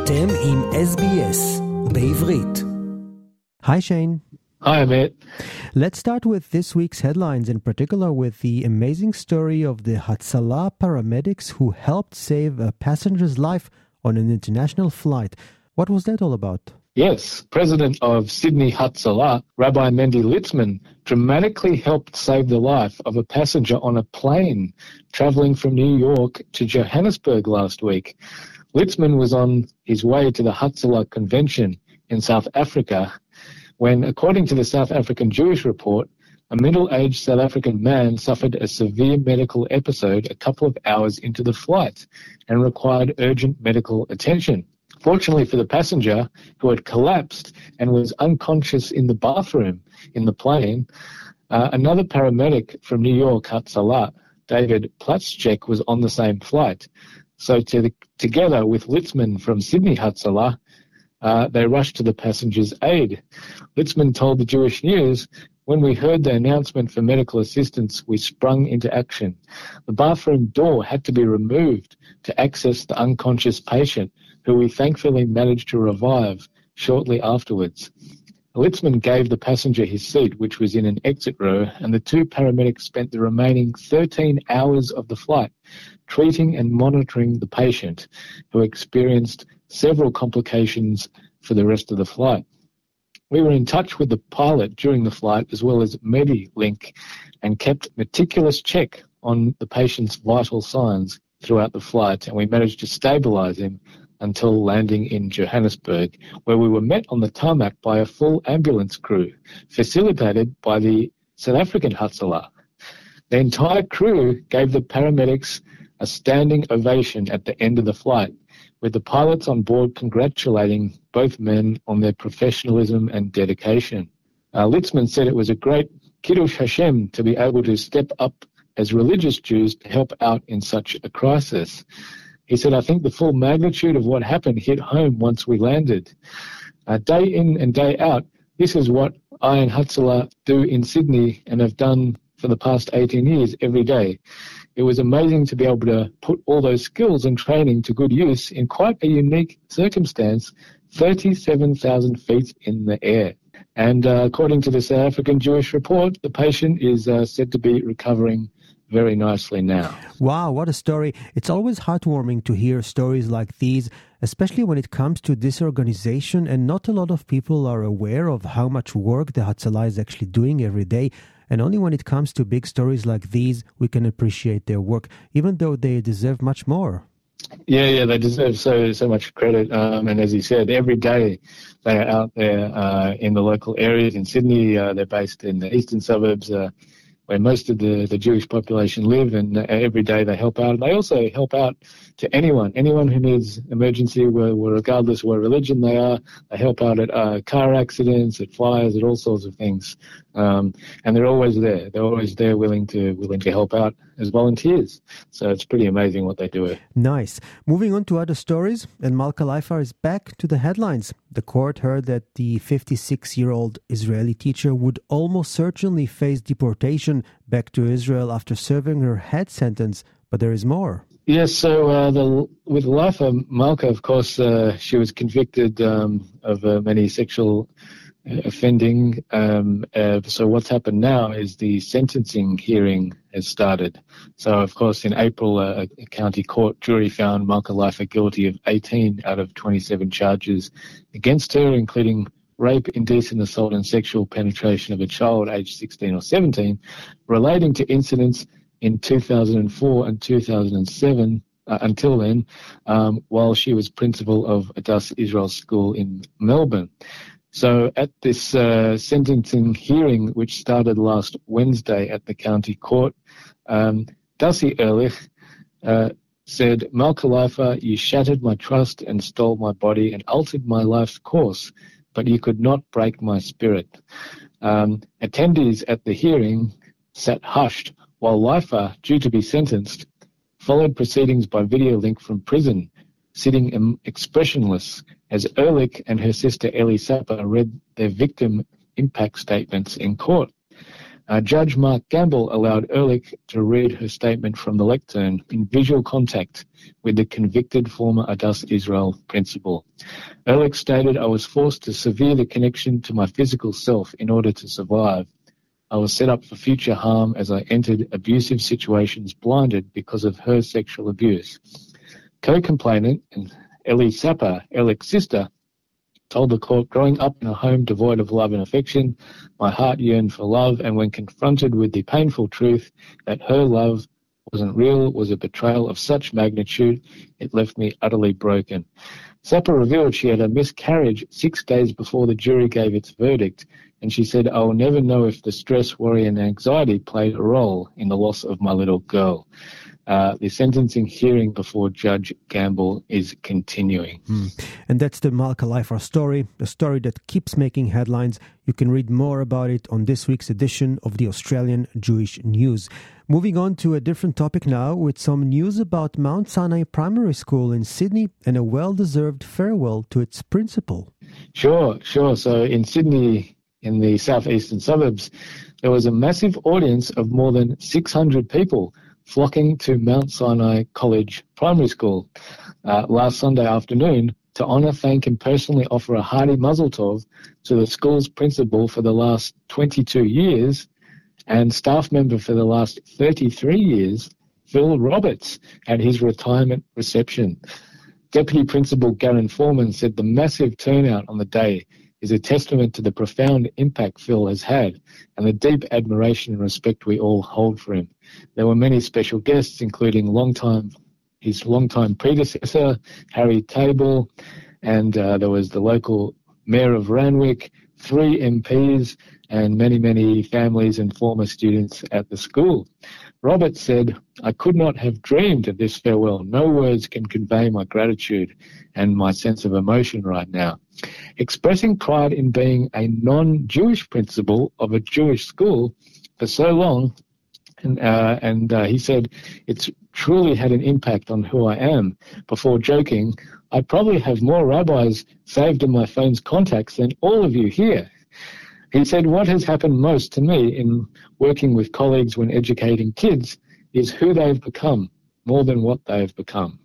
אתם עם SBS בעברית. Hi, Shane. Hi, Amit. Let's start with this week's headlines, in particular with the amazing story of the Hatzalah paramedics who helped save a passenger's life on an international flight. What was that all about? Yes, President of Sydney Hatzalah, Rabbi Mendy Litzman, dramatically helped save the life of a passenger on a plane traveling from New York to Johannesburg last week. Litzman was on his way to the Hatzalah Convention in South Africa when, according to the South African Jewish Report, a middle-aged South African man suffered a severe medical episode a couple of hours into the flight and required urgent medical attention. Fortunately for the passenger, who had collapsed and was unconscious in the bathroom in the plane, uh, another paramedic from New York, Hatzalah, David Platschek, was on the same flight. So to the, together with Litzman from Sydney Hatzalah, uh, they rushed to the passenger's aid. Litzman told the Jewish News, when we heard the announcement for medical assistance, we sprung into action. The bathroom door had to be removed to access the unconscious patient, who we thankfully managed to revive shortly afterwards. Litzman gave the passenger his seat, which was in an exit row, and the two paramedics spent the remaining 13 hours of the flight treating and monitoring the patient, who experienced several complications for the rest of the flight. We were in touch with the pilot during the flight as well as MediLink and kept meticulous check on the patient's vital signs throughout the flight, and we managed to stabilize him until landing in Johannesburg, where we were met on the tarmac by a full ambulance crew, facilitated by the South African Hatzalah. The entire crew gave the paramedics a standing ovation at the end of the flight, with the pilots on board congratulating both men on their professionalism and dedication. Uh, Litzman said it was a great Kiddush Hashem to be able to step up as religious Jews to help out in such a crisis. He said, I think the full magnitude of what happened hit home once we landed. Uh, day in and day out, this is what I and Hatzalah do in Sydney and have done for the past 18 years every day. It was amazing to be able to put all those skills and training to good use in quite a unique circumstance 37,000 feet in the air. And uh, according to the South African Jewish report, the patient is uh, said to be recovering very nicely now. Wow, what a story. It's always heartwarming to hear stories like these, especially when it comes to this organization, and not a lot of people are aware of how much work the Hatzalah is actually doing every day. And only when it comes to big stories like these, we can appreciate their work, even though they deserve much more. Yeah, yeah, they deserve so so much credit. Um, and as you said, every day they are out there uh, in the local areas. In Sydney, uh, they're based in the eastern suburbs. Uh, where most of the, the Jewish population live, and uh, every day they help out. And They also help out to anyone, anyone who needs emergency, where, where regardless what religion they are. They help out at uh, car accidents, at fires, at all sorts of things, um, and they're always there. They're always there, willing to willing to help out as volunteers. So it's pretty amazing what they do. Nice. Moving on to other stories, and Malka Leifer is back to the headlines. The court heard that the 56 year old Israeli teacher would almost certainly face deportation back to Israel after serving her head sentence, but there is more. Yes, so uh, the, with Leifer Malka, of course, uh, she was convicted um, of uh, many sexual offending. Um, uh, so what's happened now is the sentencing hearing has started. So of course in April a, a county court jury found Malka Leifer guilty of 18 out of 27 charges against her, including rape, indecent assault and sexual penetration of a child aged 16 or 17 relating to incidents in 2004 and 2007 uh, until then, um, while she was principal of Adass Israel School in Melbourne. So at this uh, sentencing hearing, which started last Wednesday at the county court, um, Dassi Erlich uh, said, Malka you shattered my trust and stole my body and altered my life's course, but you could not break my spirit. Um, attendees at the hearing sat hushed while Leifer, due to be sentenced, followed proceedings by video link from prison, sitting expressionless as Erlich and her sister Elly Sapper read their victim impact statements in court. Uh, Judge Mark Gamble allowed Erlich to read her statement from the lectern in visual contact with the convicted former Adass Israel principal. Erlich stated, I was forced to sever the connection to my physical self in order to survive. I was set up for future harm as I entered abusive situations blinded because of her sexual abuse. Co-complainant Elly Sapper, Erlich's sister, told the court, growing up in a home devoid of love and affection, my heart yearned for love, and when confronted with the painful truth that her love wasn't real, was a betrayal of such magnitude, it left me utterly broken. Sapper revealed she had a miscarriage six days before the jury gave its verdict, and she said, I will never know if the stress, worry, and anxiety played a role in the loss of my little girl. Uh, the sentencing hearing before Judge Gamble is continuing. Mm. And that's the Malka Leifer story, a story that keeps making headlines. You can read more about it on this week's edition of the Australian Jewish News. Moving on to a different topic now with some news about Mount Sinai Primary School in Sydney and a well deserved farewell to its principal. Sure, sure. So in Sydney, in the southeastern suburbs, there was a massive audience of more than 600 people flocking to Mount Sinai College Primary School uh, last Sunday afternoon to honour, thank, and personally offer a hearty mazel tov to the school's principal for the last 22 years and staff member for the last 33 years, Phil Roberts, at his retirement reception. Deputy Principal Garen Foreman said the massive turnout on the day is a testament to the profound impact Phil has had and the deep admiration and respect we all hold for him. There were many special guests, including longtime his longtime predecessor, Harry Table, and uh, there was the local mayor of Randwick, three MPs, and many, many families and former students at the school. Robert said, I could not have dreamed of this farewell. No words can convey my gratitude and my sense of emotion right now. Expressing pride in being a non-Jewish principal of a Jewish school for so long, and, uh, and uh, he said, it's truly had an impact on who I am. Before joking, I probably have more rabbis saved in my phone's contacts than all of you here. He said, What has happened most to me in working with colleagues when educating kids is who they've become more than what they've become.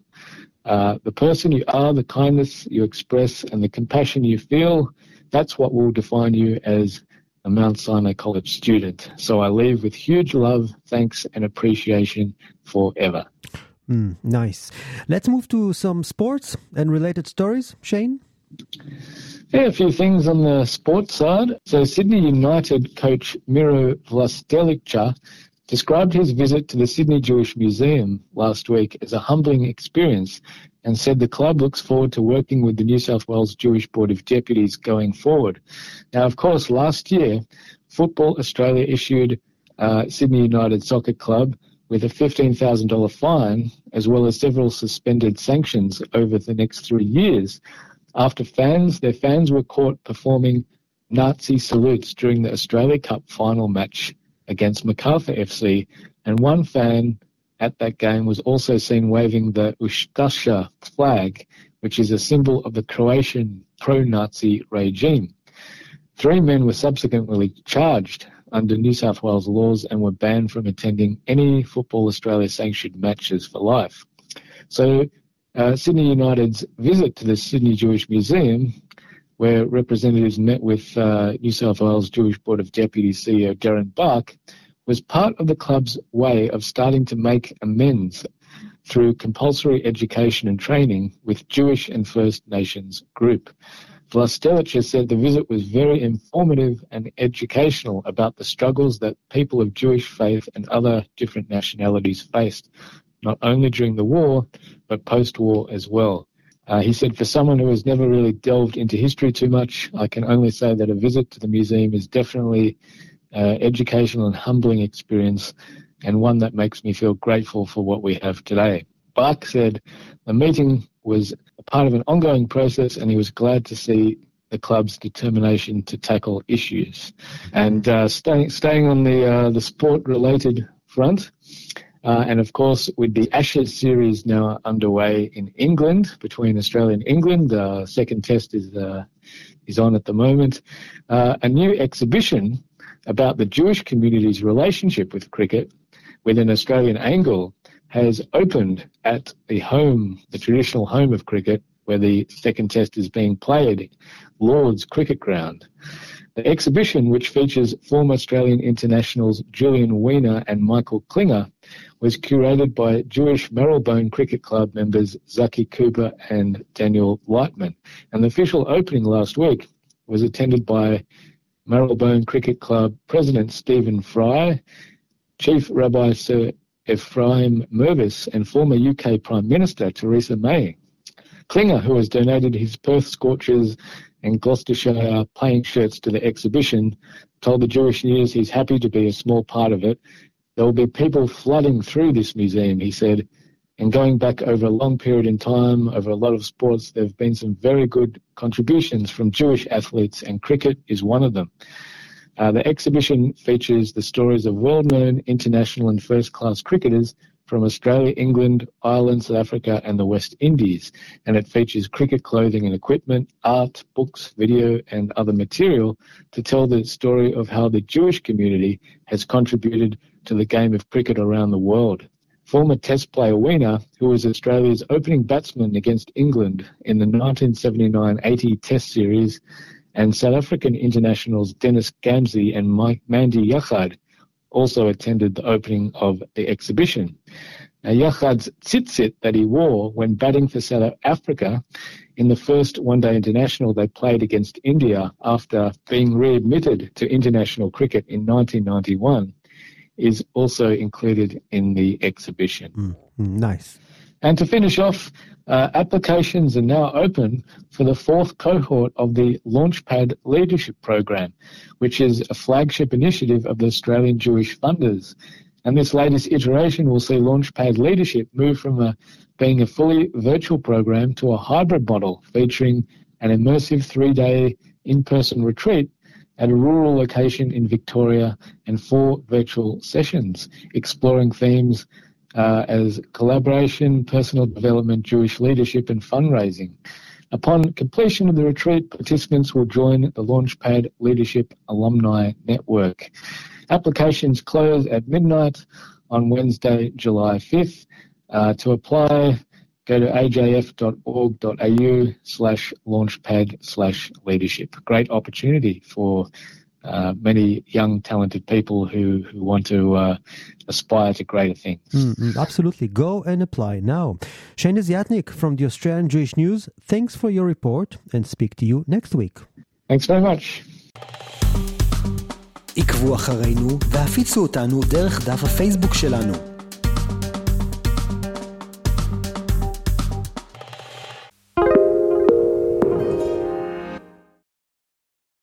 Uh, the person you are, the kindness you express, and the compassion you feel, that's what will define you as a Mount Sinai College student. So I leave with huge love, thanks, and appreciation forever. Mm, nice. Let's move to some sports and related stories. Shane? Yeah, a few things on the sports side. So Sydney United coach Miro Vlastelica described his visit to the Sydney Jewish Museum last week as a humbling experience and said the club looks forward to working with the New South Wales Jewish Board of Deputies going forward. Now, of course, last year, Football Australia issued uh, Sydney United Soccer Club with a $15,000 fine as well as several suspended sanctions over the next three years after fans, their fans were caught performing Nazi salutes during the Australia Cup final match against Macarthur FC, and one fan at that game was also seen waving the Ustasha flag, which is a symbol of the Croatian pro-Nazi regime. Three men were subsequently charged under New South Wales laws and were banned from attending any Football Australia sanctioned matches for life. So uh, Sydney United's visit to the Sydney Jewish Museum, where representatives met with uh, New South Wales Jewish Board of Deputies CEO Darren Bark, was part of the club's way of starting to make amends through compulsory education and training with Jewish and First Nations group. Vlastelica said the visit was very informative and educational about the struggles that people of Jewish faith and other different nationalities faced not only during the war, but post war as well. Uh, he said, for someone who has never really delved into history too much, I can only say that a visit to the museum is definitely uh, educational and humbling experience and one that makes me feel grateful for what we have today. Bark said the meeting was a part of an ongoing process and he was glad to see the club's determination to tackle issues. And uh, staying, staying on the, uh, the sport related front, uh, and of course, with the Ashes series now underway in England, between Australia and England, the second test is uh, is on at the moment. Uh, a new exhibition about the Jewish community's relationship with cricket with an Australian angle has opened at the home, the traditional home of cricket, where the second test is being played, Lord's Cricket Ground. The exhibition, which features former Australian internationals Julien Wiener and Michael Klinger, was curated by Jewish Marylebone Cricket Club members Zaki Cooper and Daniel Lightman. And the official opening last week was attended by Marylebone Cricket Club President Stephen Fry, Chief Rabbi Sir Ephraim Mirvis, and former UK Prime Minister Theresa May. Klinger, who has donated his Perth Scorchers and Gloucestershire playing shirts to the exhibition, told the Jewish News he's happy to be a small part of it. There will be people flooding through this museum, he said, and going back over a long period in time, over a lot of sports, there have been some very good contributions from Jewish athletes, and cricket is one of them. Uh, the exhibition features the stories of well-known international and first-class cricketers from Australia, England, Ireland, South Africa, and the West Indies. And it features cricket clothing and equipment, art, books, video, and other material to tell the story of how the Jewish community has contributed to the game of cricket around the world. Former Test player Wiener, who was Australia's opening batsman against England in the 1979-80 Test series, and South African internationals Dennis Gamsy and Mike Mandy Yachad also attended the opening of the exhibition. Now, Yachad's tzitzit that he wore when batting for South Africa in the first one-day international they played against India after being readmitted to international cricket in 1991 is also included in the exhibition. Mm, nice. And to finish off, uh, applications are now open for the fourth cohort of the Launchpad Leadership Program, which is a flagship initiative of the Australian Jewish funders. And this latest iteration will see Launchpad Leadership move from a, being a fully virtual program to a hybrid model featuring an immersive three day in person retreat at a rural location in Victoria and four virtual sessions exploring themes uh, as collaboration, personal development, Jewish leadership, and fundraising. Upon completion of the retreat, participants will join the Launchpad Leadership Alumni Network. Applications close at midnight on Wednesday, July 5th. Uh, to apply, go to ajf.org.au slash launchpad slash leadership. Great opportunity for uh, many young, talented people who, who want to uh, aspire to greater things. Mm-hmm, absolutely. Go and apply now. Shane Desiatnik from the Australian Jewish News, thanks for your report and speak to you next week. Thanks very much. עקבו אחרינו והפיצו אותנו דרך דף הפייסבוק שלנו.